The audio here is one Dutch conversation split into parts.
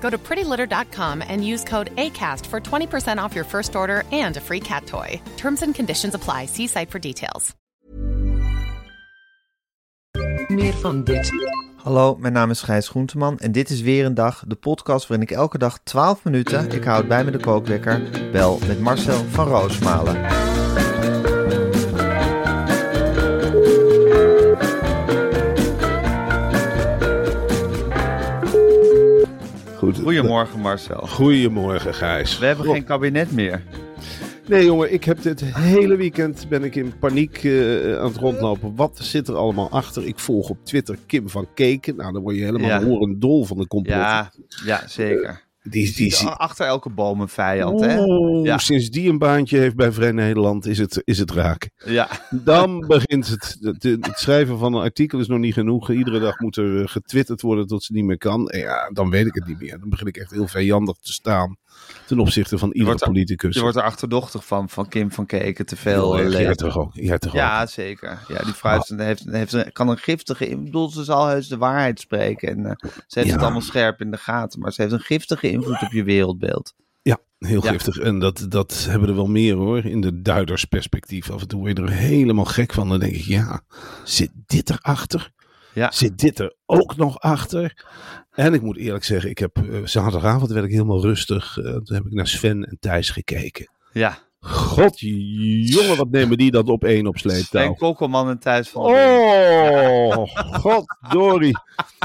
Go to prettylitter.com and use code ACAST for 20% off your first order and a free cat toy. Terms and conditions apply. See site for details. Meer van dit. Hallo, mijn naam is Gijs Groenteman en dit is weer een dag, de podcast waarin ik elke dag 12 minuten, ik houd bij me de kookwekker, bel met Marcel van Roosmalen. Goed. Goedemorgen Marcel. Goedemorgen, Gijs. We hebben geen kabinet meer. Nee, jongen, ik heb dit hele weekend ben ik in paniek eh, aan het rondlopen. Wat zit er allemaal achter? Ik volg op Twitter Kim van Keken. Nou, dan word je helemaal Ja. horend dol van de complot. Ja, ja zeker. Die, Die achter elke boom een vijand, hè? Ja. Sinds die een baantje heeft bij Vrij Nederland is het, is het raak. Ja, Dan begint het, het. Het schrijven van een artikel is nog niet genoeg. Iedere dag moet er eh, getwitterd worden tot ze niet meer kan. En ja, dan weet ik het niet meer. Dan begin ik echt heel vijandig te staan ten opzichte van iedere er- politicus. je wordt er achterdochtig van, van Kim van Keken te veel lezen. toch ook? Toch ook? Ja, zeker. Ja, die vrouw heeft, heeft, kan een giftige... Ik bedoel, ze zal heus de waarheid spreken. En eh, ze heeft Ja. het allemaal scherp in de gaten. Maar ze heeft een giftige invloed op je wereldbeeld. Ja, heel Ja. giftig. En dat, dat hebben er wel meer hoor. In de duidersperspectief. Af en toe word je er helemaal gek van. Dan denk ik, ja, zit dit erachter? Ja. Zit dit er ook nog achter? En ik moet eerlijk zeggen, ik heb eh, zaterdagavond werd ik helemaal rustig. Eh, toen heb ik naar Sven en Thijs gekeken. Ja. God, jongen, wat nemen die dat op één op sleeptouw? Sven Kokkelman en Thijs van Oh, goddorie.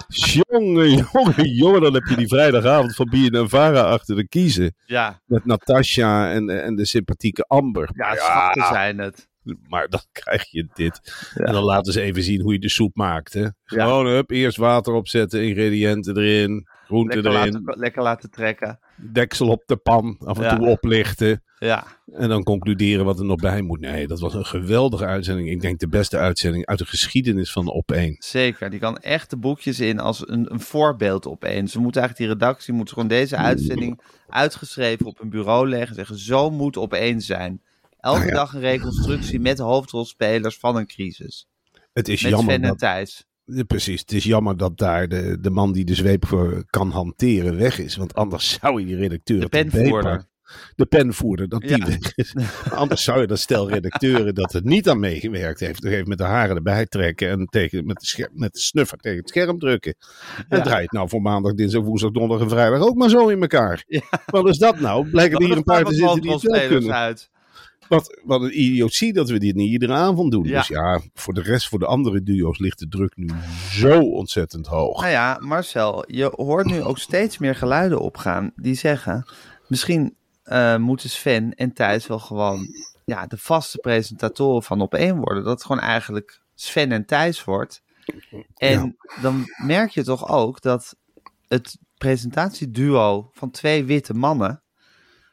jongen, jongen, jongen, dan heb je die vrijdagavond van BNNVARA achter de kiezen. Ja, Met Natasja en, en de sympathieke Amber. ja Maar schatten zijn het. maar dan krijg je dit. Ja. En dan laten ze even zien hoe je de soep maakt. Hè? Gewoon, hup, eerst water opzetten, ingrediënten erin, groenten Lekker erin, laten, lekker laten trekken. deksel op de pan, af en Ja. toe oplichten. Ja, En dan concluderen wat er nog bij moet. Nee, dat was een geweldige uitzending. Ik denk de beste uitzending uit de geschiedenis van Op 1. zeker. Die kan echt de boekjes in als een, een voorbeeld opeens. We moeten eigenlijk die redactie moet gewoon deze uitzending uitgeschreven op een bureau leggen. En zeggen, zo moet opeens zijn. Elke Nou ja. dag een reconstructie met hoofdrolspelers van een crisis. Het is Met jammer Sven en dat, Thijs. Precies, het is jammer dat daar de, de man die de zweep voor kan hanteren weg is. Want anders zou je die redacteur De penvoerder. De penvoerder, dat die Ja. weg is. anders zou je dat stel redacteuren dat het niet aan meegewerkt heeft. even met de haren erbij trekken en tegen, met, de met de snuffer tegen het scherm drukken. En Ja. draai het nou voor maandag, dinsdag, woensdag, donderdag en vrijdag ook maar zo in elkaar. Ja. Wat is dat nou? Blijken er hier een paar te zitten die het wel kunnen. uit. Wat, wat een idiotie dat we dit niet iedere avond doen. Ja. Dus ja, voor de rest, voor de andere duo's ligt de druk nu zo ontzettend hoog. Nou ja, Marcel, je hoort nu ook steeds meer geluiden opgaan die zeggen... misschien eh, moeten Sven en Thijs wel gewoon ja, de vaste presentatoren van op één worden. Dat het gewoon eigenlijk Sven en Thijs wordt. En dan merk je toch ook dat het presentatieduo van twee witte mannen...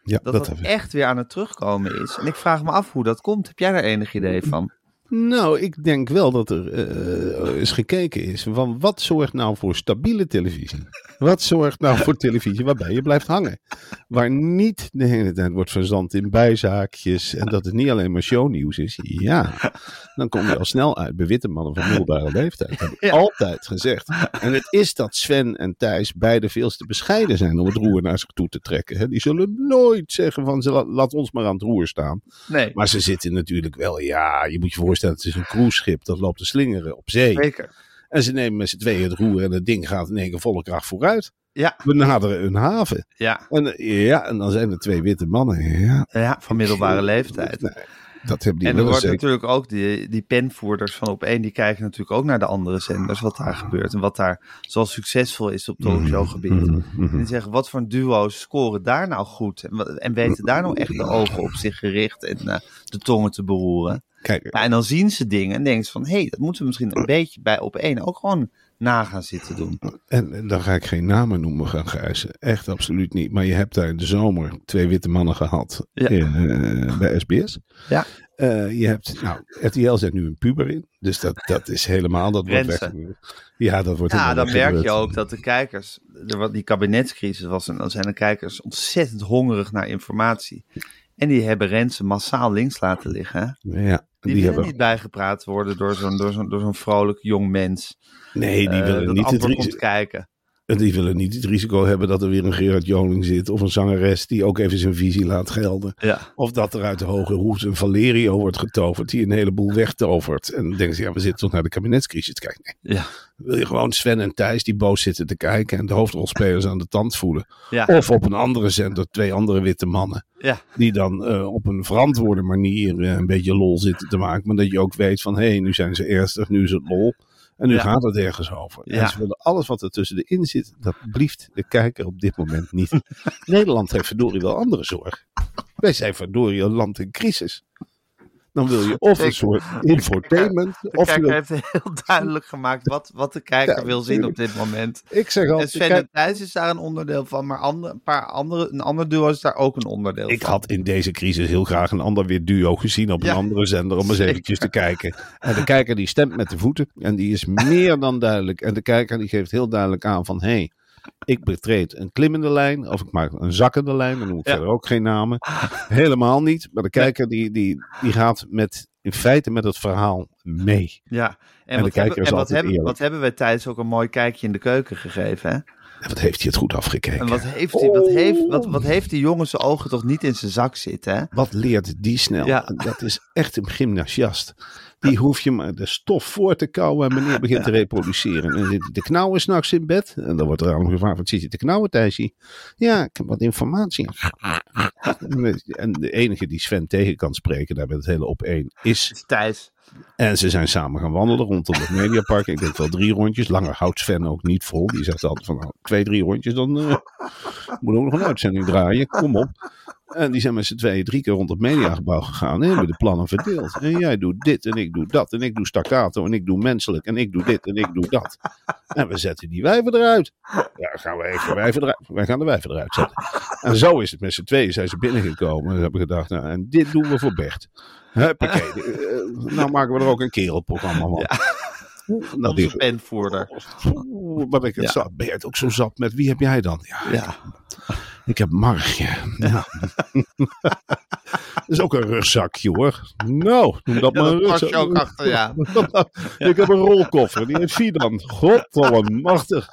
Ja, dat dat dat echt weer aan het terugkomen is. En ik vraag me af hoe dat komt. Heb jij daar enig idee van? Nou, ik denk wel dat er eh, eens gekeken is van wat zorgt nou voor stabiele televisie? Wat zorgt nou voor televisie waarbij je blijft hangen? Waar niet de hele tijd wordt verzand in bijzaakjes en dat het niet alleen maar shownieuws is. Ja, dan kom je al snel uit bij witte mannen van middelbare leeftijd. Dat heb ik Ja. altijd gezegd. En het is dat Sven en Thijs beide veel te bescheiden zijn om het roer naar zich toe te trekken. Die zullen nooit zeggen van laat ons maar aan het roer staan. Nee, Maar ze zitten natuurlijk wel, ja, je moet je voorstellen, het is een cruiseschip dat loopt te slingeren op zee. zeker. En ze nemen met z'n tweeën het roer en het ding gaat in één keer volle kracht vooruit. Ja, We naderen een haven. ja, En, ja, en dan zijn er twee witte mannen. Ja, ja van middelbare leeftijd. Nee, dat hebben die En er wordt natuurlijk ook, die, die penvoerders van op één, die kijken natuurlijk ook naar de andere zenders, wat daar gebeurt. En wat daar zo succesvol is op talkshowgebied. Mhm, En die zeggen, wat voor duo's scoren daar nou goed? En, en weten daar nou echt de ogen op zich gericht en eh, de tongen te beroeren? Kijk, en dan zien ze dingen en denken ze van, hé, hey, dat moeten we misschien een beetje bij op één ook gewoon na gaan zitten doen. en, en dan ga ik geen namen noemen gaan grijzen. Echt absoluut niet. Maar je hebt daar in de zomer twee witte mannen gehad Ja. in, eh, bij SBS. Ja. Eh, je hebt, nou, RTL zet nu een puber in. Dus dat, dat is helemaal, dat wordt weg. Ja, dat wordt Ja, dan merk je ook dat de kijkers, er wat die kabinetscrisis was, en dan zijn de kijkers ontzettend hongerig naar informatie. En die hebben Rensen massaal links laten liggen. Ja, Die, die, willen hebben, niet bijgepraat worden door zo'n door zo'n door zo'n vrolijk jong mens. nee, die eh, willen, niet het antwoord komt kijken. die willen niet het risico hebben dat er weer een Gerard Joling zit. Of een zangeres die ook even zijn visie laat gelden. Ja. Of dat er uit de hoge hoes een Valerio wordt getoverd die een heleboel wegtovert. En dan denken ze, ja, we zitten toch naar de kabinetscrisis te kijken. Nee, Ja. wil je gewoon Sven en Thijs die boos zitten te kijken en de hoofdrolspelers aan de tand voelen. Ja. Of op een andere zender twee andere witte mannen. Ja. Die dan eh, op een verantwoorde manier eh, een beetje lol zitten te maken. Maar dat je ook weet van, hé, hey, nu zijn ze ernstig, nu is het lol. En nu Ja. gaat het ergens over. Ja. En ze willen alles wat er tussen de in zit, dat blieft de kijker op dit moment niet. Nederland heeft verdorie wel andere zorg. Wij zijn verdorie een land in crisis. Dan wil je of een soort infotainment. De kijker wil- heeft heel duidelijk gemaakt wat, wat de kijker Ja, wil zien op dit moment. ik zeg altijd, Sven en Thijs is daar een onderdeel van, maar ander, een paar andere, een ander duo is daar ook een onderdeel ik van. had in deze crisis heel graag een ander weer duo gezien op Ja. een andere zender om eens Zeker. eventjes te kijken. En de kijker die stemt met de voeten en die is meer dan duidelijk. En de kijker die geeft heel duidelijk aan van, hé, hey, ik betreed een klimmende lijn of ik maak een zakkende lijn. Dan noem ik Ja. verder ook geen namen. Helemaal niet. Maar de kijker die, die, die gaat met, in feite met het verhaal mee. Ja, en, wat, hebben, en wat, hebben, wat hebben wij Thijs ook een mooi kijkje in de keuken gegeven, hè? En wat heeft hij het goed afgekeken. En wat heeft, hij, wat, Oh. heeft, wat, wat heeft die jongen zijn ogen toch niet in zijn zak zitten, hè? Wat leert die snel? Ja. Dat is echt een gymnasiast. Die hoef je maar de stof voor te kouwen en meneer begint te reproduceren. En dan zit hij te knauwen s'nachts in bed. En dan wordt er aan hem gevraagd, wat zit je te knauwen Thijsie? Ja, ik heb wat informatie. En de enige die Sven tegen kan spreken daar met het hele op één is. Thijs. En ze zijn samen gaan wandelen rondom het Mediapark. Ik denk wel drie rondjes. Langer houdt Sven ook niet vol. Die zegt altijd van nou, twee, drie rondjes. Dan eh, moet ook nog een uitzending draaien. Kom op. En die zijn met z'n tweeën drie keer rond het mediagebouw gegaan. En hebben de plannen verdeeld. En jij doet dit en ik doe dat. En ik doe staccato en ik doe menselijk. En ik doe dit en ik doe dat. En we zetten die wijven eruit. Ja, gaan we even wijven eruit. Wij gaan de wijven eruit zetten. En zo is het met z'n tweeën zijn ze binnengekomen. En hebben gedacht, nou, en dit doen we voor Bert. Huppakee. Eh, nou maken we er ook een kerelprogramma van. Nou, Onze die, penvoerder. Wat ben ik het Ja. zat. Ben je het ook zo zat met wie heb jij dan? Ja, Ja. Ik heb Margje. Ja. Dat is ook een rugzakje hoor. Nou, noem dat Ja, maar een rugzak. ook achter, ja. Ik heb een rolkoffer, die heeft Fidan. Godallemachtig.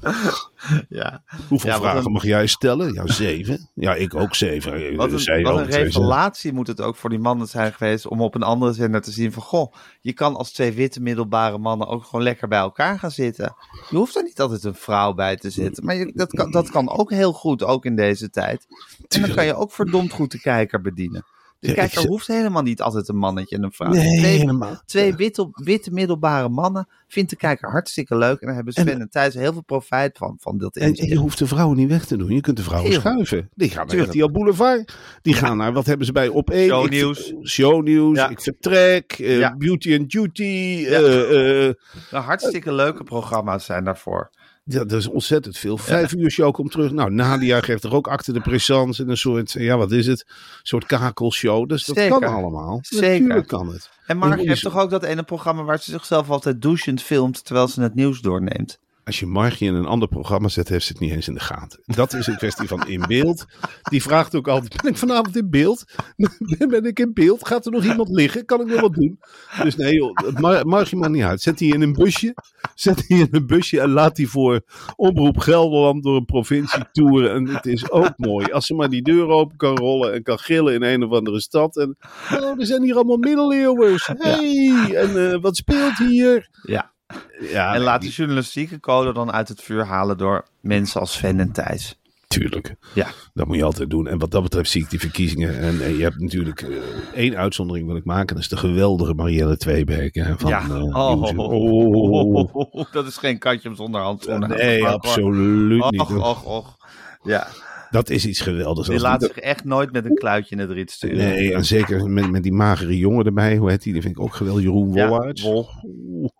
ja. Hoeveel Ja, vragen een- mag jij stellen? Ja, zeven. Ja, ik ook zeven. Wat een, Zij wat ook een zeven. revelatie moet het ook voor die mannen zijn geweest om op een andere zender te zien van goh, je kan als twee witte middelbare mannen ook gewoon lekker bij elkaar gaan zitten. Je hoeft er niet altijd een vrouw bij te zitten, maar je, dat, kan, dat kan ook heel goed, ook in deze tijd. En dan kan je ook verdomd goed de kijker bedienen. De ik kijker hoeft helemaal niet altijd een mannetje en een vrouw. Nee, twee, helemaal. twee witte, witte middelbare mannen vindt de kijker hartstikke leuk en daar hebben Sven en, Thijs heel veel profijt van, van dat En, en je hoeft de vrouwen niet weg te doen. Je kunt de vrouwen Heel. schuiven. Die gaan naar. RTL Boulevard. Die gaan naar, wat hebben ze bij op één? Shownieuws. Ik- Shownieuws. Ja. Ik vertrek. eh, Ja. Beauty and Duty. Ja. eh, eh, Nou, hartstikke leuke programma's zijn daarvoor. Ja, dat is ontzettend veel. Vijf uur show komt terug. Nou, Nadia geeft er ook acte de présence. En een soort, ja wat is het? Een soort kakelshow. Dus dat Zeker. kan allemaal. Zeker. Natuurlijk kan het. En Mark heeft toch ook dat ene programma waar ze zichzelf altijd douchend filmt terwijl ze het nieuws doorneemt. Als je Margie in een ander programma zet, heeft ze het niet eens in de gaten. Dat is een kwestie van in beeld. Die vraagt ook altijd, ben ik vanavond in beeld? Ben ik in beeld? Gaat er nog iemand liggen? Kan ik nog wat doen? Dus nee joh, Mar Margie maar niet uit. Zet die in een busje. Zet die in een busje en laat die voor Omroep Gelderland door een provincie toeren. En het is ook mooi. Als ze maar die deur open kan rollen en kan gillen in een of andere stad. En oh, er zijn hier allemaal middeleeuwers. Hey, en eh, wat speelt hier? Ja. Ja, en laat de die- journalistieke code dan uit het vuur halen door mensen als Sven en Thijs. Tuurlijk. Ja. Dat moet je altijd doen. En wat dat betreft zie ik die verkiezingen. En, eh, je hebt natuurlijk eh, één uitzondering wil ik maken. Dat is de geweldige Marielle Tweebeek. hè, Van, ja. eh, oh, Nieuws- Oh. dat is geen katje zonder handschoenen. Nee, absoluut niet. Och, och, och. Ja, Dat is iets geweldigs. die laat zich echt nooit met een kluitje in het riet sturen. Nee, en zeker met, met die magere jongen erbij. Hoe heet die? Die vind ik ook geweldig. Jeroen Ja, Wollaerts. Wol.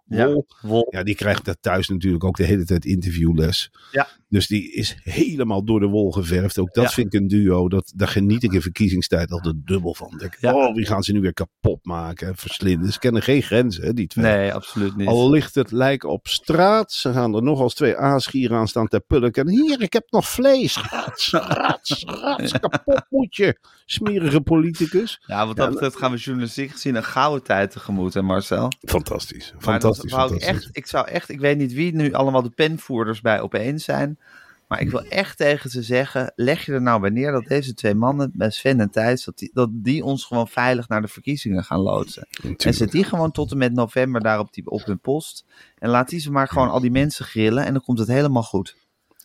Ja, Wol. Wol. Ja, die krijgt daar thuis natuurlijk ook de hele tijd interviewles. Ja. Dus die is helemaal door de wol geverfd. Ook dat Ja. vind ik een duo. Dat, daar geniet ik in verkiezingstijd altijd dubbel van. Denk, Ja. Oh, wie gaan ze nu weer kapot maken? Verslinden. Ze kennen geen grenzen, hè, die twee. Nee, absoluut niet. Al ligt het lijk op straat. Ze gaan er nog als twee aasgieren aan staan ter pulken. Hier, ik heb nog vlees. Rats, rats, rats. Kapot moet je. Smerige politicus. Ja, wat dat betreft gaan we journalistiek gezien een gouden tijd tegemoet, hè Marcel? Fantastisch. Maar Fantastisch. ik, echt, ik zou echt, ik weet niet wie nu allemaal de penvoerders bij opeens zijn. Maar ik wil echt tegen ze zeggen, leg je er nou bij neer dat deze twee mannen, bij Sven en Thijs, dat die, dat die ons gewoon veilig naar de verkiezingen gaan loodsen. En zet die gewoon tot en met november daar op, die, op hun post. En laat die ze maar gewoon al die mensen grillen en dan komt het helemaal goed.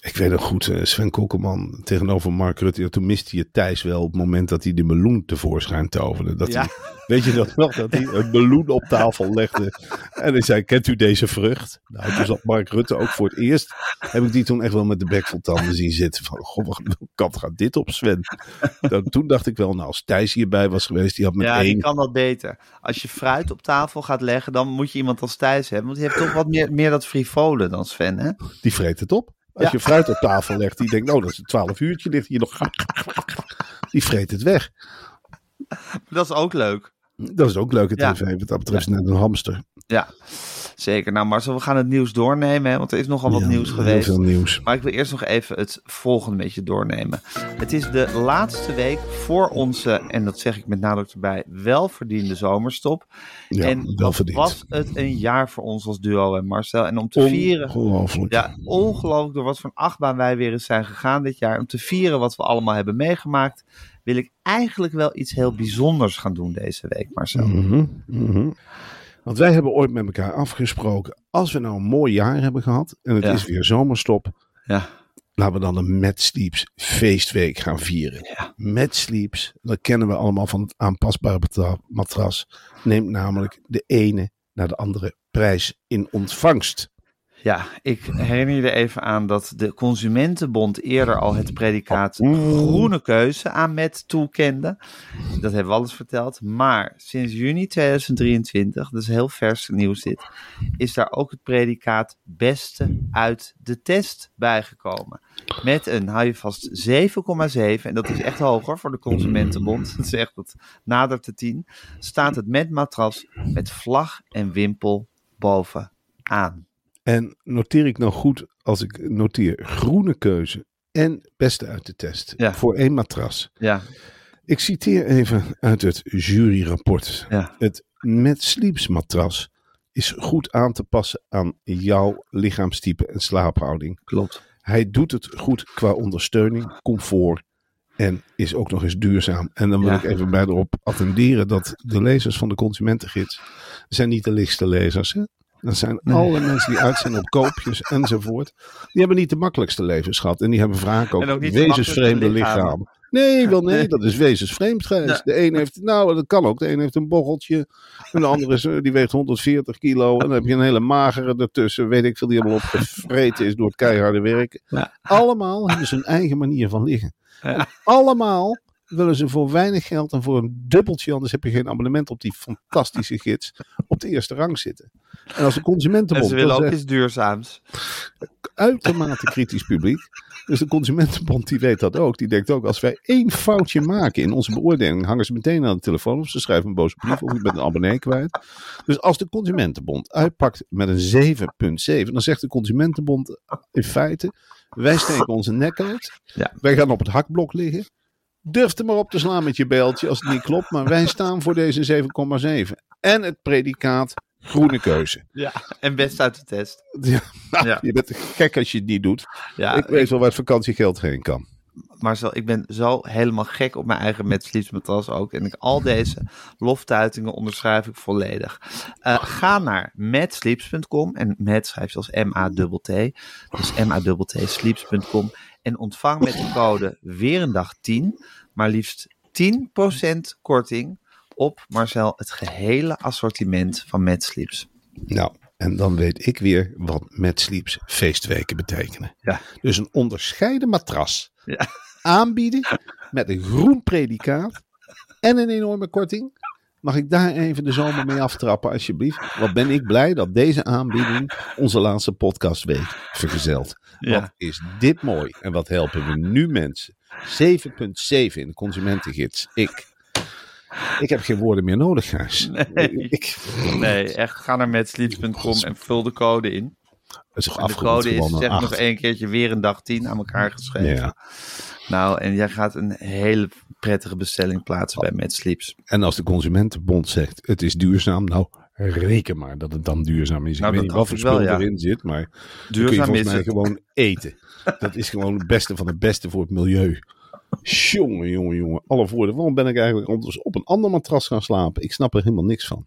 Ik weet nog goed, eh, Sven Kokkelman tegenover Mark Rutte. ja, Toen miste je Thijs wel op het moment dat hij de meloen tevoorschijn toverde. Dat Ja. hij, weet je dat nog? Dat hij een meloen op tafel legde. En hij zei, kent u deze vrucht? Nou, toen zat Mark Rutte ook voor het eerst. Heb ik die toen echt wel met de bek vol tanden zien zitten. Van, goh, wat kant gaat dit op, Sven? Dan, toen dacht ik wel, nou, als Thijs hierbij was geweest, die had met ja, één... kan dat beter. Als je fruit op tafel gaat leggen, dan moet je iemand als Thijs hebben. Want die heeft toch wat meer, meer dat frivole dan Sven, hè? Die vreet het op. Als je fruit op tafel legt, die denkt, nou, dat is een twaalf uurtje, ligt hier nog... Die vreet het weg. Dat is ook leuk. Dat is ook leuke Ja. tv. Wat dat betreft het net een hamster. Ja, zeker. Nou Marcel, we gaan het nieuws doornemen, hè, want er is nogal wat Ja, nieuws heel geweest. veel nieuws. Maar ik wil eerst nog even het volgende beetje doornemen. Het is de laatste week voor onze, en dat zeg ik met nadruk erbij, welverdiende zomerstop. Ja, en wel wat verdiend. was het een jaar voor ons als duo en Marcel. En om te vieren, Ongelooflijk. ja, ongelooflijk door wat voor een achtbaan wij weer eens zijn gegaan dit jaar. Om te vieren wat we allemaal hebben meegemaakt, wil ik eigenlijk wel iets heel bijzonders gaan doen deze week, Marcel. Mhm. Want wij hebben ooit met elkaar afgesproken. Als we nou een mooi jaar hebben gehad. En het Ja. is weer zomerstop. Ja, Laten we dan een Mad Sleeps feestweek gaan vieren. Ja. Mad Sleeps, dat kennen we allemaal van het aanpasbare matras. Neemt namelijk de ene naar de andere prijs in ontvangst. Ja, ik herinner je er even aan dat de Consumentenbond eerder al het predicaat groene keuze aan met toekende. Dat hebben we alles verteld. Maar sinds juni 2023, dat is heel vers nieuws dit, is daar ook het predicaat beste uit de test bijgekomen. Met een, hou je vast, 7,7, en dat is echt hoger voor de Consumentenbond, dat echt dat nadert de 10, staat het met matras met vlag en wimpel bovenaan. En noteer ik nou goed als ik noteer groene keuze en beste uit de test. Ja. Voor één matras. Ja, Ik citeer even uit het juryrapport. ja. Het Met Sleeps matras is goed aan te passen aan jouw lichaamstype en slaaphouding. Klopt. Hij doet het goed qua ondersteuning, comfort en is ook nog eens duurzaam. En dan wil Ja. ik even bij erop attenderen dat de lezers van de Consumentengids zijn niet de lichtste lezers. Hè? Dat zijn alle mensen die uit zijn op koopjes enzovoort. Die hebben niet de makkelijkste levens gehad. En die hebben vaak ook, wezensvreemde lichamen. lichamen. Nee, wel nee, dat is wezensvreemd. Ja. De een heeft, nou dat kan ook, de een heeft een bocheltje. En de andere is, eh, die weegt 140 kilo. En dan heb je een hele magere ertussen, weet ik veel, die helemaal opgevreten is door het keiharde werken. Ja. Allemaal hebben ze hun eigen manier van liggen. En allemaal willen ze voor weinig geld en voor een dubbeltje, anders heb je geen abonnement op die fantastische gids, op de eerste rang zitten. En als de En Consumentenbond ze willen ook iets duurzaams. uitermate kritisch publiek. Dus de Consumentenbond die weet dat ook. Die denkt ook, als wij één foutje maken in onze beoordeling, hangen ze meteen aan de telefoon of ze schrijven een boze brief of je bent een abonnee kwijt. Dus als de Consumentenbond uitpakt met een 7,7, dan zegt de Consumentenbond in feite, wij steken onze nek uit. Ja. Wij gaan op het hakblok liggen. Durf er maar op te slaan met je beeldje als het niet klopt. Maar wij staan voor deze 7,7. En het predicaat groene keuze. Ja, en best uit de test. Ja, nou, Ja. Je bent gek als je het niet doet. Ja, ik weet wel waar het vakantiegeld heen kan. Marcel, ik ben zo helemaal gek op mijn eigen matras ook. En ik, al deze loftuitingen onderschrijf ik volledig. Eh, ga naar madsleeps.com en Mad schrijf je als M-A-T-T. Dus M-A-T-T sleeps.com. En ontvang met de code weer een dag 10, maar liefst 10% korting op Marcel het gehele assortiment van Mad Sleeps. Nou, en dan weet ik weer wat Mad Sleeps feestweken betekenen. Ja. Dus een onderscheiden matras Ja. aanbieden met een groen predicaat en een enorme korting. Mag ik daar even de zomer mee aftrappen, alsjeblieft? Wat ben ik blij dat deze aanbieding onze laatste podcastweek vergezelt. Ja. Wat is dit mooi en wat helpen we nu mensen? 7.7 in de consumentengids. Ik. Ik heb geen woorden meer nodig, Gijs. Nee. Ik, Nee, echt, ga naar madsleeps.com en vul de code in. het is En de code is, zeg een nog één keertje, weer een dag 10 aan elkaar geschreven. Ja. Nou, en jij gaat een hele prettige bestelling plaatsen bij Mad Sleeps. En als de Consumentenbond zegt het is duurzaam, nou reken maar dat het dan duurzaam is. Nou, ik weet dat niet wat voor wel, spul ja. erin zit, maar dan kun je Duurzaam is het. gewoon eten. Dat is gewoon het beste van het beste voor het milieu. Jongen, jongen, jongen. Alle voordelen. Waarom ben ik eigenlijk anders op een ander matras gaan slapen? Ik snap er helemaal niks van.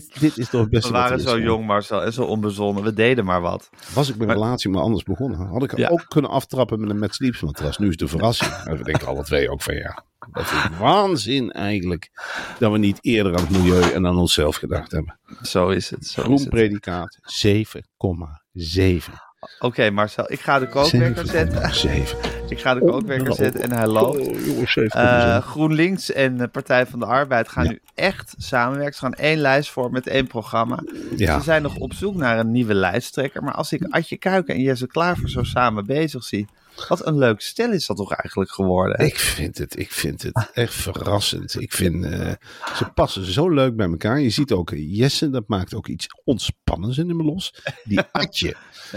Dit, dit is toch het beste We waren zo jong, Marcel, en zo onbezonnen. We deden maar wat. Was ik mijn Maar- relatie maar anders begonnen, had ik Ja. ook kunnen aftrappen met een Mad Sleeps matras. Nu is de verrassing. En we denken alle twee ook van ja, dat is waanzin eigenlijk. Dat we niet eerder aan het milieu en aan onszelf gedacht hebben. Zo is het. Zo is Groen het. predicaat 7,7. Oké, Marcel, ik ga de kookwekker zetten. 7. Ik ga de kookwekker zetten en hij loopt. Oh, jongens, 7,7. Eh, GroenLinks en de Partij van de Arbeid gaan nu echt samenwerken. Ze gaan één lijst voor met één programma. ja. Ze zijn nog op zoek naar een nieuwe lijsttrekker. Maar als ik Adje Kuiken en Jesse Klaver zo samen bezig zie. Wat een leuk stel is dat toch eigenlijk geworden. hè? Ik vind het, ik vind het echt verrassend. Ik vind, eh, ze passen zo leuk bij elkaar. Je ziet ook eh, Jesse, dat maakt ook iets ontspannends in hem los. Die Atje,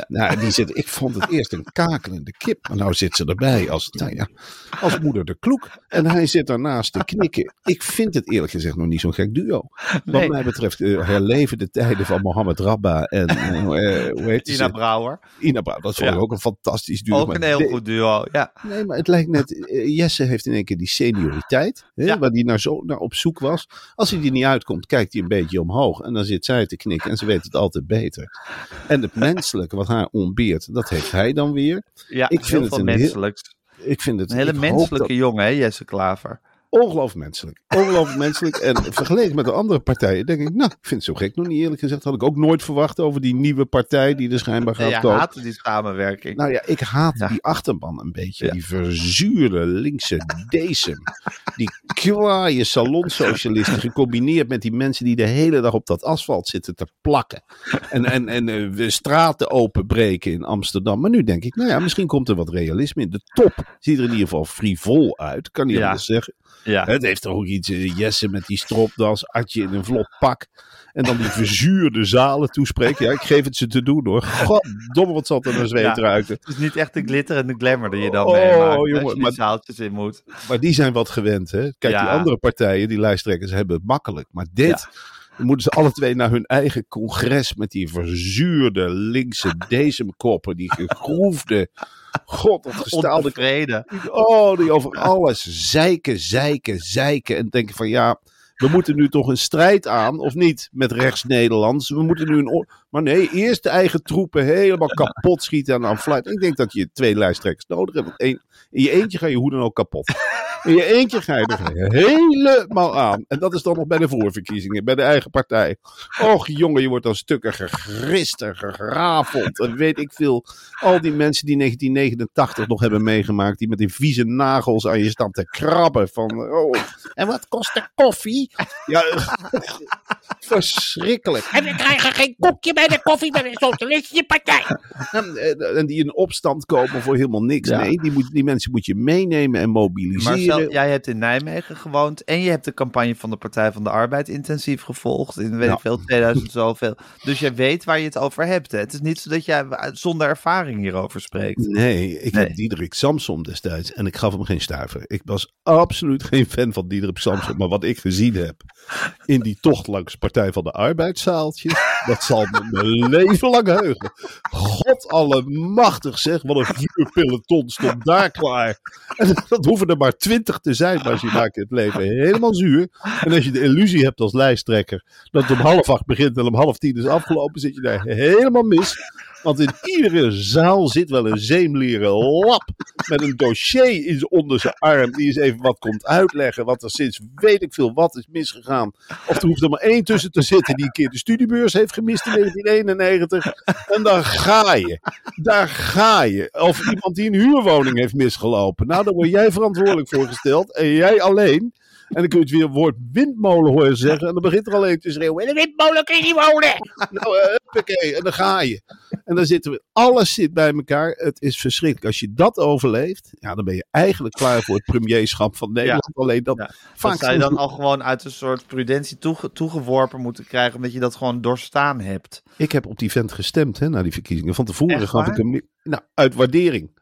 nou, die zit, ik vond het eerst een kakelende kip. Maar nou zit ze erbij als, nou ja, als moeder de kloek. En hij zit daarnaast te knikken. Ik vind het eerlijk gezegd nog niet zo'n gek duo. Wat Nee. mij betreft eh, herleven de tijden van Mohammed Rabba en hoe heet Ina ze? Brouwer. Ina Brouw. Dat vond ik Ja. ook een fantastisch duo. Ook een heel duo. Ja. Nee, maar het lijkt net. eh, Jesse heeft in één keer die senioriteit. Hè, Ja. Waar hij naar zo naar op zoek was. Als hij er niet uitkomt, kijkt hij een beetje omhoog. En dan zit zij te knikken. En ze weet het altijd beter. En het menselijke wat haar ontbeert, dat heeft hij dan weer. ja Ik vind het veel een menselijks. Ik vind het Een hele menselijke dat- jongen, hè, Jesse Klaver. Ongelooflijk menselijk. Ongelooflijk menselijk. En vergeleken met de andere partijen, denk ik, nou, ik vind het zo gek nog niet eerlijk gezegd. Had ik ook nooit verwacht over die nieuwe partij die er schijnbaar gaat komen. haatte die samenwerking. Nou ja, ik haat Ja. die achterban een beetje. Ja. Die verzuurde linkse decem. Die kwaaie salonsocialisten gecombineerd met die mensen die de hele dag op dat asfalt zitten te plakken. En, en, en eh, straten openbreken in Amsterdam. Maar nu denk ik, nou ja, misschien komt er wat realisme in. De top ziet er in ieder geval frivol uit. Kan niet Ja. anders zeggen. Ja. Het heeft toch ook iets, eh, Jesse met die stropdas, Adje in een vlot pak. En dan die verzuurde zalen toespreken. Ja, ik geef het ze te doen hoor. Goddomme, wat zal er naar zweet Ja. ruiken. Het is niet echt de glitter en de glamour die je dan Oh, meemaakt. jongen, als je maar- zaaltjes in moet. Maar die zijn wat gewend, hè? Kijk, Ja. die andere partijen, die lijsttrekkers, hebben het makkelijk. Maar dit, moeten ze alle twee naar hun eigen congres met die verzuurde linkse decemkoppen, die gegroefde, god, dat gestaalde... Ontevreden. Oh, die over alles zeiken, zeiken, zeiken. En denken van, ja, we moeten nu toch een strijd aan, of niet, met rechts-Nederlands. We moeten nu een... Maar nee, eerst de eigen troepen helemaal kapot schieten en aan fluiten. Ik denk dat je twee lijsttrekkers nodig hebt. Want één, in je eentje ga je hoe dan ook kapot. In je eentje ga je er helemaal aan. En dat is dan nog bij de voorverkiezingen, bij de eigen partij. Och jongen, je wordt dan stukken gegrist en gerafeld. En weet ik veel. Al die mensen die 1989 nog hebben meegemaakt, die met die vieze nagels aan je staan te krabben. Van, oh, en wat kost de koffie? Ja, verschrikkelijk. En we krijgen geen koekje bij de koffie bij de Socialistische Partij. En, en- die in opstand komen voor helemaal niks. Ja. Nee, die, moet, die mensen moet je meenemen en mobiliseren. Marcel, jij hebt in Nijmegen gewoond en je hebt de campagne van de Partij van de Arbeid intensief gevolgd. In weet ik veel, 2000 zoveel. Dus jij weet waar je het over hebt. Hè? Het is niet zo dat jij zonder ervaring hierover spreekt. Nee, ik Nee. heb Diederik Samsom destijds en ik gaf hem geen stuiver. Ik was absoluut geen fan van Diederik Samsom. Maar wat ik gezien heb in die tocht langs Partij Partij van de Arbeidszaaltjes. Dat zal me mijn leven lang heugen. God allemachtig zeg, wat een vuurpeloton stond daar klaar. En dat hoeven er maar twintig te zijn, maar ze maken het leven helemaal zuur. En als je de illusie hebt als lijsttrekker dat het om half acht begint en om half tien is afgelopen, zit je daar helemaal mis. Want in iedere zaal zit wel een zeemleren lap met een dossier onder zijn arm. Die eens even wat komt uitleggen. Wat er sinds weet ik veel wat is misgegaan. Of er hoeft er maar één tussen te zitten die een keer de studiebeurs heeft gemist in 1991. En dan ga je. Daar ga je. Of iemand die een huurwoning heeft misgelopen. Nou, daar word jij verantwoordelijk voor gesteld. En jij alleen. En dan kun je het weer het woord windmolen horen zeggen. En dan begint er alleen te schreeuwen. In de windmolen kun je niet wonen. Nou, eh, huppakee, en dan ga je. En dan zitten we, alles zit bij elkaar. Het is verschrikkelijk. Als je dat overleeft, ja, dan ben je eigenlijk klaar voor het premierschap van Nederland. Alleen dat Ja. vaak Dat zou je dan al gewoon uit een soort prudentie toege- toegeworpen moeten krijgen, omdat je dat gewoon doorstaan hebt. Ik heb op die vent gestemd, hè, na die verkiezingen. Van tevoren gaf ik hem, niet- nou, uit waardering.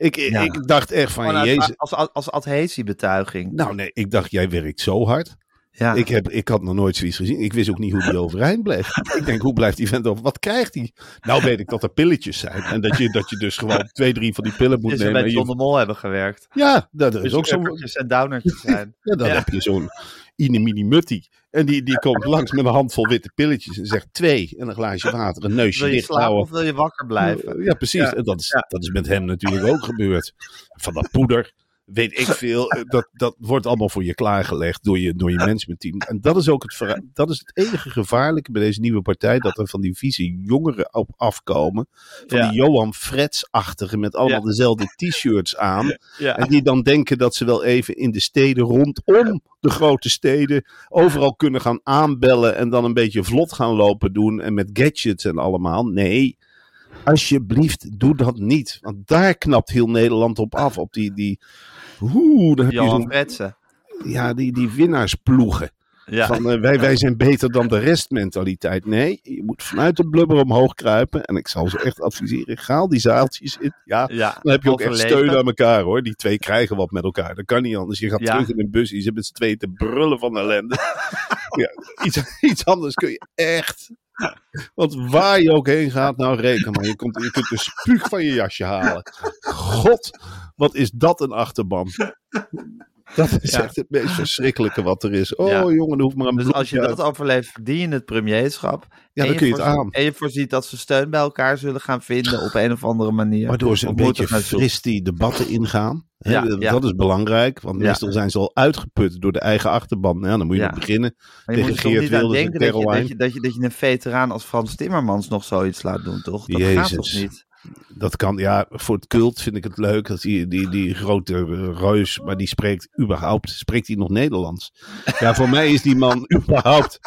Ik, Ja. ik dacht echt van, jezus. als, als, als adhesiebetuiging. Nou nee, ik dacht, jij werkt zo hard. Ja. Ik, heb, ik had nog nooit zoiets gezien. Ik wist ook niet hoe die overeind bleef. ik denk, hoe blijft die vent over? Wat krijgt hij? Nou weet ik dat er pilletjes zijn. En dat je, dat je dus gewoon twee, drie van die pillen moet Dus nemen. bij en John de Mol hebben gewerkt. Ja, dat is Dus ook zo'n en downertjes zijn. Ja, dan Ja. heb je zo'n Inemini Mutti. En die, die komt langs met een handvol witte pilletjes en zegt twee. En een glaasje water, een neusje Wil je dicht slapen of wil je wakker blijven? Ja, precies. Ja. En dat is, dat is met hem natuurlijk ook gebeurd. Van dat poeder, weet ik veel. eh, Dat, dat wordt allemaal voor je klaargelegd door je, door je managementteam. En dat is ook het, dat is het enige gevaarlijke bij deze nieuwe partij. Dat er van die vieze jongeren op afkomen. Van Ja. die Johan Frets-achtige met allemaal Ja. dezelfde t-shirts aan. Ja. En die dan denken dat ze wel even in de steden rondom de grote steden overal kunnen gaan aanbellen en dan een beetje vlot gaan lopen doen en met gadgets en allemaal. Nee, alsjeblieft, doe dat niet. Want daar knapt heel Nederland op af. Op die, die, oeh, dan heb je Johan zo'n, Fretsen. ja, die, die winnaarsploegen. Ja. Van eh, wij, wij zijn beter dan de rest mentaliteit. Nee, je moet vanuit de blubber omhoog kruipen. En ik zal ze echt adviseren, ga die zaaltjes in. Ja, ja. dan heb je ook echt steun aan elkaar hoor. Die twee krijgen wat met elkaar. Dat kan niet anders. Je gaat Ja. terug in een bus. Je zit met z'n tweeën te brullen van ellende. ja, iets, iets anders kun je echt. Want waar je ook heen gaat, nou reken maar. Je, komt, je kunt de spuug van je jasje halen. God, wat is dat een achterban. Dat is Ja. echt het meest verschrikkelijke wat er is. Oh Ja. jongen, hoeft maar een Dus als je dat overleeft, verdien je het premierschap. Ja, dan kun je het aan. En je voorziet dat ze steun bij elkaar zullen gaan vinden op een of andere manier. Waardoor ze een beetje fris die debatten ingaan. Ja, dat ja. dat is belangrijk, want meestal zijn ze al uitgeput door de eigen achterban. Ja, dan moet je nog beginnen. Maar je tegen moet Geert niet aan en denken dat je, dat, je, dat, je, dat je een veteraan als Frans Timmermans nog zoiets laat doen, toch? Dat gaat Jezus. toch niet? Dat kan, ja, voor het cult vind ik het leuk dat die, die, die grote reus, maar die spreekt überhaupt, spreekt hij nog Nederlands? Ja, voor mij is die man überhaupt,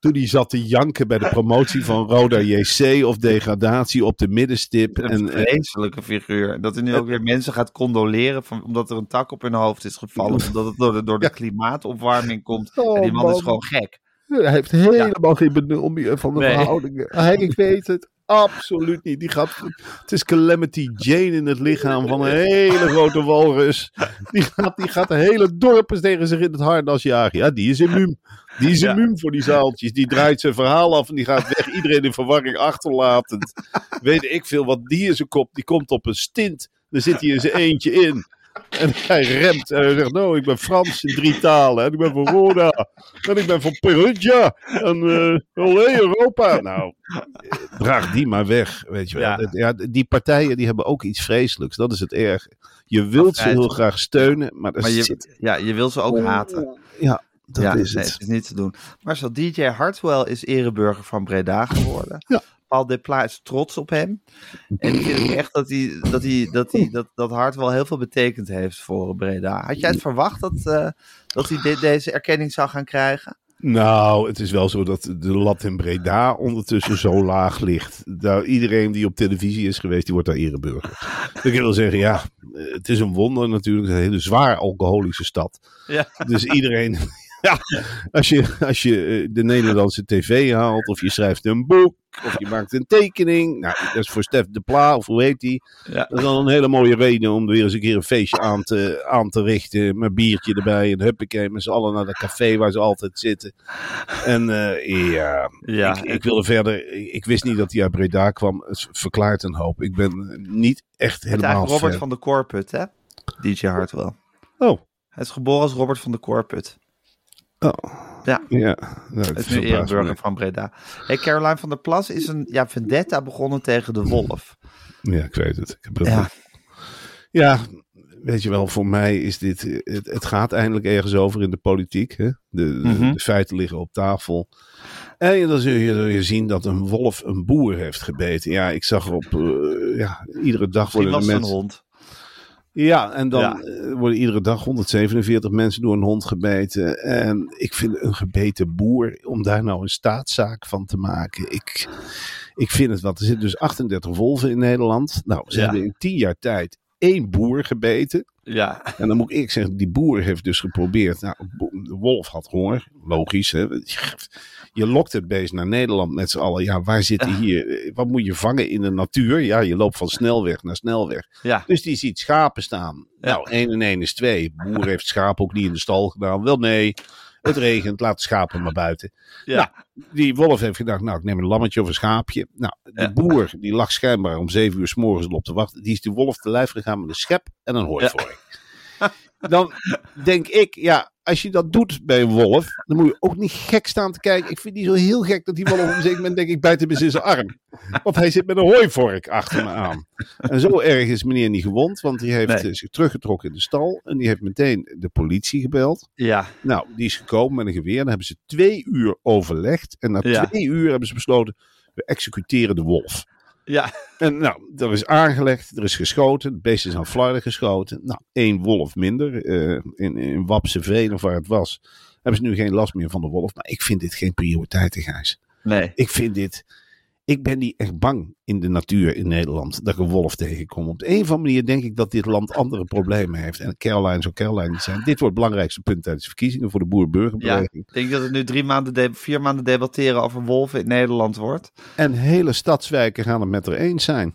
toen hij zat te janken bij de promotie van Roda JC of degradatie op de middenstip. Een En, eh, vreselijke figuur. Dat hij nu ook weer mensen gaat condoleren van, omdat er een tak op hun hoofd is gevallen. Omdat het door de, door de klimaatopwarming komt. Oh, en die man, man. is gewoon gek. Hij heeft helemaal geen benul meer van de Nee. verhoudingen. Hij, ik weet het absoluut niet. Die gaat, het is Calamity Jane in het lichaam van een hele grote walrus. Die gaat, die gaat de hele dorpen tegen zich in het harnas jagen. Ja, die is immuun. Die is Ja. immuun voor die zaaltjes. Die draait zijn verhaal af en die gaat weg. Iedereen in verwarring achterlatend. Weet ik veel wat die in zijn kop. Die komt op een stint. Dan zit hij in zijn eentje in. En hij remt en hij zegt, nou, ik ben Frans in drie talen. En ik ben van Roda. En ik ben van Perugia. En eh olé Europa. Nou, draag die maar weg, weet je wel. Ja. Die partijen die hebben ook iets vreselijks. Dat is het erg. Je wilt ze heel graag steunen, maar, Maar je, zit... ja, je wil ze ook haten. Ja, dat ja, is nee, het. is niet te doen. Maar zo, DJ Hartwell is ereburger van Breda geworden. Ja. Paul Depla is trots op hem. En ik vind echt dat, hij, dat, hij, dat, hij, dat, dat Hartwell heel veel betekend heeft voor Breda. Had jij het verwacht dat, eh, dat hij de- deze erkenning zou gaan krijgen? Nou, het is wel zo dat de lat in Breda ondertussen zo laag ligt. Daar, iedereen die op televisie is geweest, die wordt daar ereburger. Ik wil zeggen, ja, het is een wonder natuurlijk. Het is een hele zwaar alcoholische stad. Ja. Dus iedereen, ja, als je, als je eh, de Nederlandse tv haalt, of je schrijft een boek, of je maakt een tekening. Nou, dat is voor Stef de Pla, of hoe heet die? Ja. Dat is dan een hele mooie reden om weer eens een keer een feestje aan te, aan te richten. Met biertje erbij en huppakee, met z'n allen naar dat café waar ze altijd zitten. En eh, ja, Ja, ik, ik wilde verder. Ik, wist niet dat hij uit Breda kwam. Het verklaart een hoop. Ik ben niet echt helemaal Robert fan. van de Corput, hè? DJ Hartwell. Oh, Hij is geboren als Robert van de Corput. Oh. Ja. Ja, nou, Het is nu ereburger me. van Breda. Hey, Caroline van der Plas is een ja, vendetta begonnen tegen de wolf. Ja, ik weet het. Ik heb Ja. Ja, weet je wel, voor mij is dit. Het, het gaat eindelijk ergens over in de politiek. Hè? De, de, Mhm. de feiten liggen op tafel. En dan zul je, zul je zien dat een wolf een boer heeft gebeten. Ja, ik zag op. eh, ja, iedere dag worden de een mensen. hond. Ja, en dan Ja. eh, worden iedere dag 147 mensen door een hond gebeten. En ik vind een gebeten boer, om daar nou een staatszaak van te maken. Ik, ik vind het wat. Er zitten dus 38 wolven in Nederland. Nou, ze Ja. hebben in 10 jaar tijd één boer gebeten. Ja, En dan moet ik zeggen, die boer heeft dus geprobeerd. Nou, de wolf had honger. Logisch, hè. Je lokt het beest naar Nederland met z'n allen. Ja, waar zit hij hier? Wat moet je vangen in de natuur? Ja, je loopt van snelweg naar snelweg. ja. Dus die ziet schapen staan. Ja. Nou, 1 en 1 is 2. Boer heeft schapen ook niet in de stal gedaan. Wel nee, het regent, laat de schapen maar buiten. Ja. Nou, die wolf heeft gedacht, nou, ik neem een lammetje of een schaapje. Nou, de Ja. boer, die lag schijnbaar om 7 uur s morgens op te wachten. Die is de wolf te lijf gegaan met een schep en een hooivork. Dan denk ik, ja, als je dat doet bij een wolf, dan moet je ook niet gek staan te kijken. Ik vind die zo heel gek dat die wolf op een zeker moment denk ik bijt hem in zijn arm. Want hij zit met een hooivork achter me aan. En zo erg is meneer niet gewond, want die heeft Nee. eh, zich teruggetrokken in de stal. En die heeft meteen de politie gebeld. ja. Nou, die is gekomen met een geweer. Dan hebben ze twee uur overlegd. En na Ja. twee uur hebben ze besloten, we executeren de wolf. Ja, En nou, er is aangelegd, er is geschoten. Het beest is aan Florida geschoten. Nou, één wolf minder. eh, in, in Wapse of waar het was, hebben ze nu geen last meer van de wolf. Maar ik vind dit geen prioriteit, Gijs. nee. Ik vind dit... Ik ben niet echt bang in de natuur in Nederland dat ik een wolf tegenkom. Op de een of andere manier denk ik dat dit land andere problemen heeft. En Caroline zou Caroline niet zijn. Dit wordt het belangrijkste punt tijdens de verkiezingen voor de Ja, boer-burgerbeweging. ik denk dat het nu drie maanden, de- vier maanden debatteren over wolven in Nederland wordt. En hele stadswijken gaan het met er eens zijn.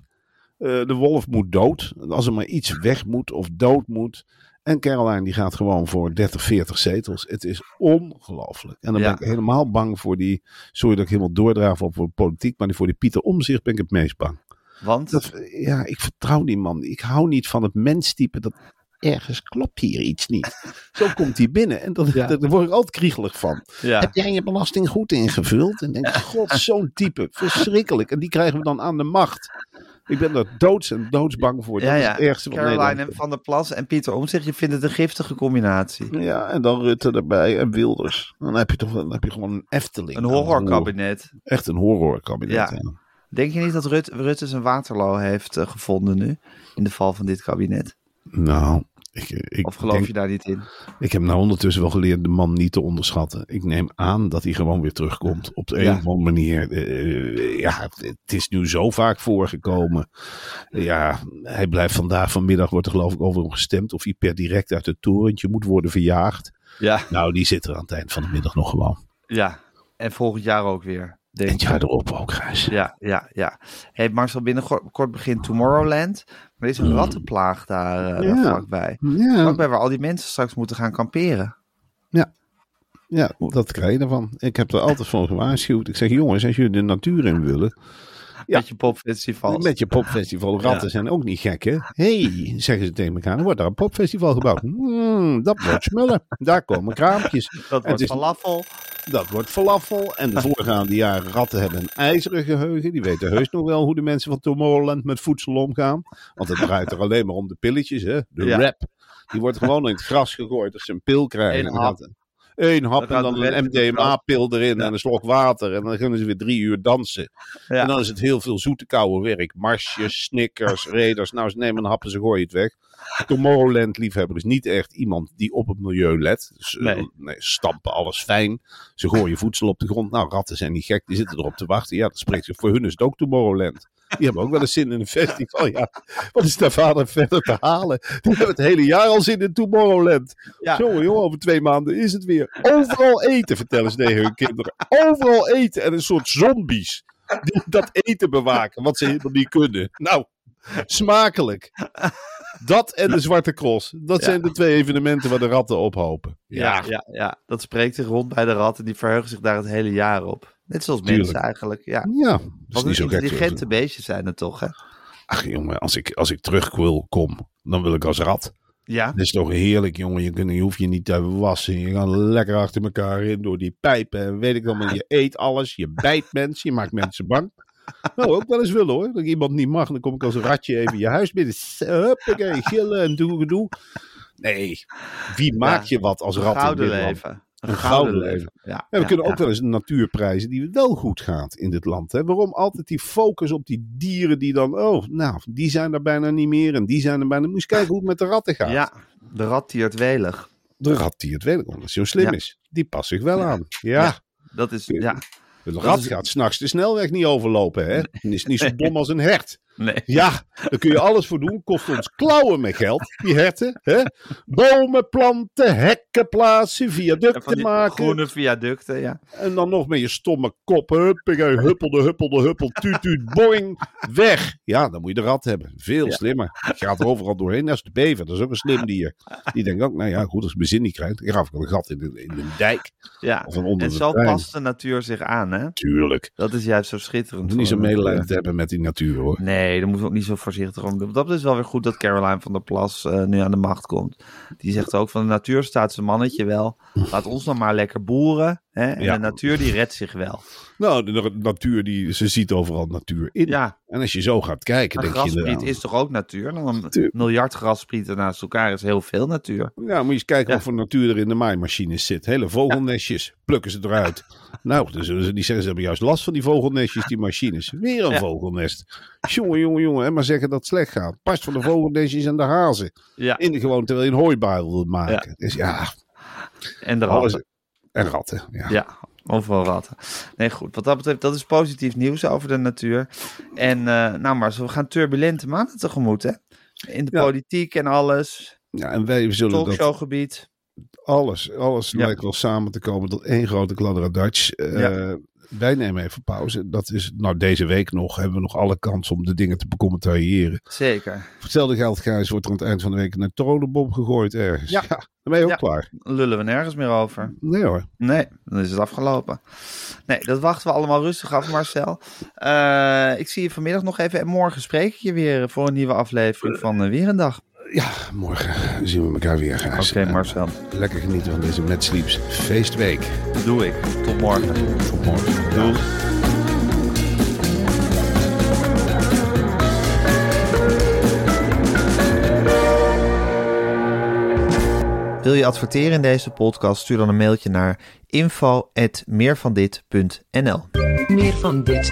Eh, de wolf moet dood. Als er maar iets weg moet of dood moet. En Caroline die gaat gewoon voor 30, 40 zetels. Het is ongelooflijk. En dan Ja. ben ik helemaal bang voor die... Sorry dat ik helemaal doordraaf op de politiek. Maar voor die Pieter Omzicht ben ik het meest bang. Want, Dat, ja, ik vertrouw die man. Ik hou niet van het menstype dat ergens klopt hier iets niet. Zo komt hij binnen en dat, Ja. daar word ik altijd kriegelig van. ja, Heb jij je belasting goed ingevuld? En denk god, zo'n type, verschrikkelijk. En die krijgen we dan aan de macht. Ik ben daar doods en doodsbang voor. Dat ja, is ja. het ergste van Caroline van der Plas en Pieter Omtzigt, je vindt het een giftige combinatie. Ja, en dan Rutte erbij en Wilders. Dan heb je toch dan heb je gewoon een Efteling. Een horrorkabinet. Echt een horrorkabinet. Ja. ja. Denk je niet dat Rut, Rutte zijn Waterloo heeft eh, gevonden nu? In de val van dit kabinet? Nou, ik, ik, Of geloof denk- je daar niet in? ik heb nou ondertussen wel geleerd de man niet te onderschatten. Ik neem aan dat hij gewoon weer terugkomt. Op de een Ja. of andere manier. Eh, ja, het, het is nu zo vaak voorgekomen. Ja, hij blijft vandaag vanmiddag, wordt er geloof ik over hem gestemd. Of hij per direct uit het torentje moet worden verjaagd. Ja, Nou, die zit er aan het eind van de middag nog gewoon. ja. En volgend jaar ook weer. Denk het jaar erop ook, Gijs. Ja, ja, ja. Hey, Marcel, binnenkort begint Tomorrowland. Maar er is een rattenplaag daar, daar Ja. vlakbij. Ja, Vlakbij waar al die mensen straks moeten gaan kamperen. ja, dat krijg je ervan. Ik heb er altijd voor gewaarschuwd. Ik zeg, jongens, als jullie de natuur in willen, Ja. Met je popfestival. Met je popfestival. Ratten zijn ook niet gek, hè? hey, zeggen ze tegen elkaar. Dan wordt daar een popfestival gebouwd. Hmm, dat wordt smullen. Daar komen kraampjes. Dat wordt is- falafel. Dat wordt falafel. En de voorgaande jaren ratten hebben een ijzeren geheugen. Die weten heus nog wel hoe de mensen van Tomorrowland met voedsel omgaan. Want het draait er alleen maar om de pilletjes, hè? De rap. Die wordt gewoon in het gras gegooid als ze een pil krijgen. Eén En dan hap. Eén hap en dan een MDMA-pil erin Ja. en een slok water. En dan kunnen ze weer drie uur dansen. Ja. En dan is het heel veel zoete koude werk. Marsjes, snickers, raiders. Nou, ze nemen een hap en ze gooien het weg. Tomorrowland-liefhebber is niet echt iemand die op het milieu let. Dus, eh, Nee. nee, ze stampen alles fijn. Ze gooien voedsel op de grond. Nou, ratten zijn niet gek. Die zitten erop te wachten. Ja, dat spreekt zich. Voor hun is het ook Tomorrowland. Die hebben ook wel eens zin in een festival. Ja, wat is daar vader verder te halen? Die hebben het hele jaar al zin in Tomorrowland. Ja. Zo, joh, over twee maanden is het weer. Overal eten, vertellen ze tegen hun kinderen. Overal eten en een soort zombies. Die dat eten bewaken, wat ze helemaal niet kunnen. Nou, smakelijk. Dat en de Zwarte Cross. Dat zijn de twee evenementen waar de ratten ophopen. Ja, ja, ja, dat spreekt zich rond bij de ratten. Die verheugen zich daar het hele jaar op. Net zoals Tuurlijk. mensen eigenlijk. Ja. Ja, dat is niet zo intelligente beestjes zijn het toch, hè? Ach jongen, als ik, als ik terug wil, kom, dan wil ik als rat. Ja. Dat is toch heerlijk, jongen. Je, je hoeft je niet te wassen. Je gaat lekker achter elkaar in door die pijpen. En weet ik wel, maar je eet alles. Je bijt mensen. Je maakt mensen bang. Nou, ook wel eens willen hoor. Dat ik iemand niet mag. Dan kom ik als een ratje even je huis binnen. Huppakee, gillen en doe gedoe. Nee, wie maakt je wat als rat in leven. Een gouden leven. Ja, Ja, we kunnen ook wel eens een natuurprijzen die wel goed gaat in dit land. Hè? Waarom altijd die focus op die dieren die dan, oh, nou, die zijn er bijna niet meer en die zijn er bijna. Moet je eens kijken hoe het met de ratten gaat. Ja, de rat tiert welig. De rat die het weet ik omdat hij zo slim is. Die past zich wel aan. Ja. Dat is, ja, de rat is- gaat s'nachts de snelweg niet overlopen. Hè? En is niet zo dom als een hert. Nee. Ja, daar kun je alles voor doen. Kost ons klauwen met geld, die herten. Hè? Bomen planten, hekken plaatsen, viaducten maken. groene viaducten, ja. En dan nog met je stomme kop. Huppakee, huppelde, huppelde, huppel, tuut, tuut, boing, weg. Ja, dan moet je de rat hebben. Veel Ja. slimmer. Je gaat er overal doorheen. Dat is de bever, dat is ook een slim dier. Die denkt ook, nou ja, goed, als ik mijn zin niet krijg, dan graaf ik een gat in de, in de dijk. ja. Of onder En zo past de natuur zich aan, hè? Tuurlijk. Dat is juist zo schitterend. Niet zo medelijden te hebben met die natuur, hoor. Nee, daar moeten we ook niet zo voorzichtig om doen. Dat is wel weer goed dat Caroline van der Plas eh, nu aan de macht komt. Die zegt ook van de natuur staat zijn mannetje wel. Laat ons dan maar lekker boeren. Hè? En Ja. de natuur die redt zich wel. Nou, de natuur, die, ze ziet overal natuur in. Ja, En als je zo gaat kijken, maar denk je is toch ook natuur? Dan een miljard grasprieten naast elkaar is heel veel natuur. Ja, moet je eens kijken Ja. wat voor natuur er in de maaimachines zit. Hele vogelnestjes, plukken ze eruit. Nou, zullen ze niet zeggen, ze hebben juist last van die vogelnestjes, die machines. Weer een vogelnest. Jongen, jongen, jongen. En maar zeggen dat het slecht gaat. Pas van de vogelnestjes en de hazen. Ja, In de gewoon terwijl je een hooibaal wil maken. Dus ja, en de ratten. En ratten, ja. Ja, overal ratten. Nee, goed. Wat dat betreft, dat is positief nieuws over de natuur. En eh, nou maar, zo, we gaan turbulente maanden tegemoet, hè? In de Ja. politiek en alles. Ja, en wij zullen dat Talkshowgebied. alles, alles Ja. lijkt wel samen te komen tot één grote kladderadatsch. Eh Ja. Wij nemen even pauze. Dat is, nou deze week nog, hebben we nog alle kans om de dingen te becommentariëren. Zeker. Hetzelfde geld, Gijs, wordt er aan het eind van de week een tronenbom gegooid ergens. Ja. dan ben je ook Ja. klaar. Lullen we nergens meer over. Nee hoor. Nee, dan is het afgelopen. Nee, dat wachten we allemaal rustig af, Marcel. Eh, ik zie je vanmiddag nog even. En morgen spreek ik je weer voor een nieuwe aflevering van eh, Weer een Dag. Ja, morgen zien we elkaar weer. Oké, En Marcel. Lekker genieten van deze Mad Sleeps feestweek. Dat doe ik. Tot morgen. Tot morgen. Doei. Wil je adverteren in deze podcast? Stuur dan een mailtje naar info.meervandit.nl Meer van dit.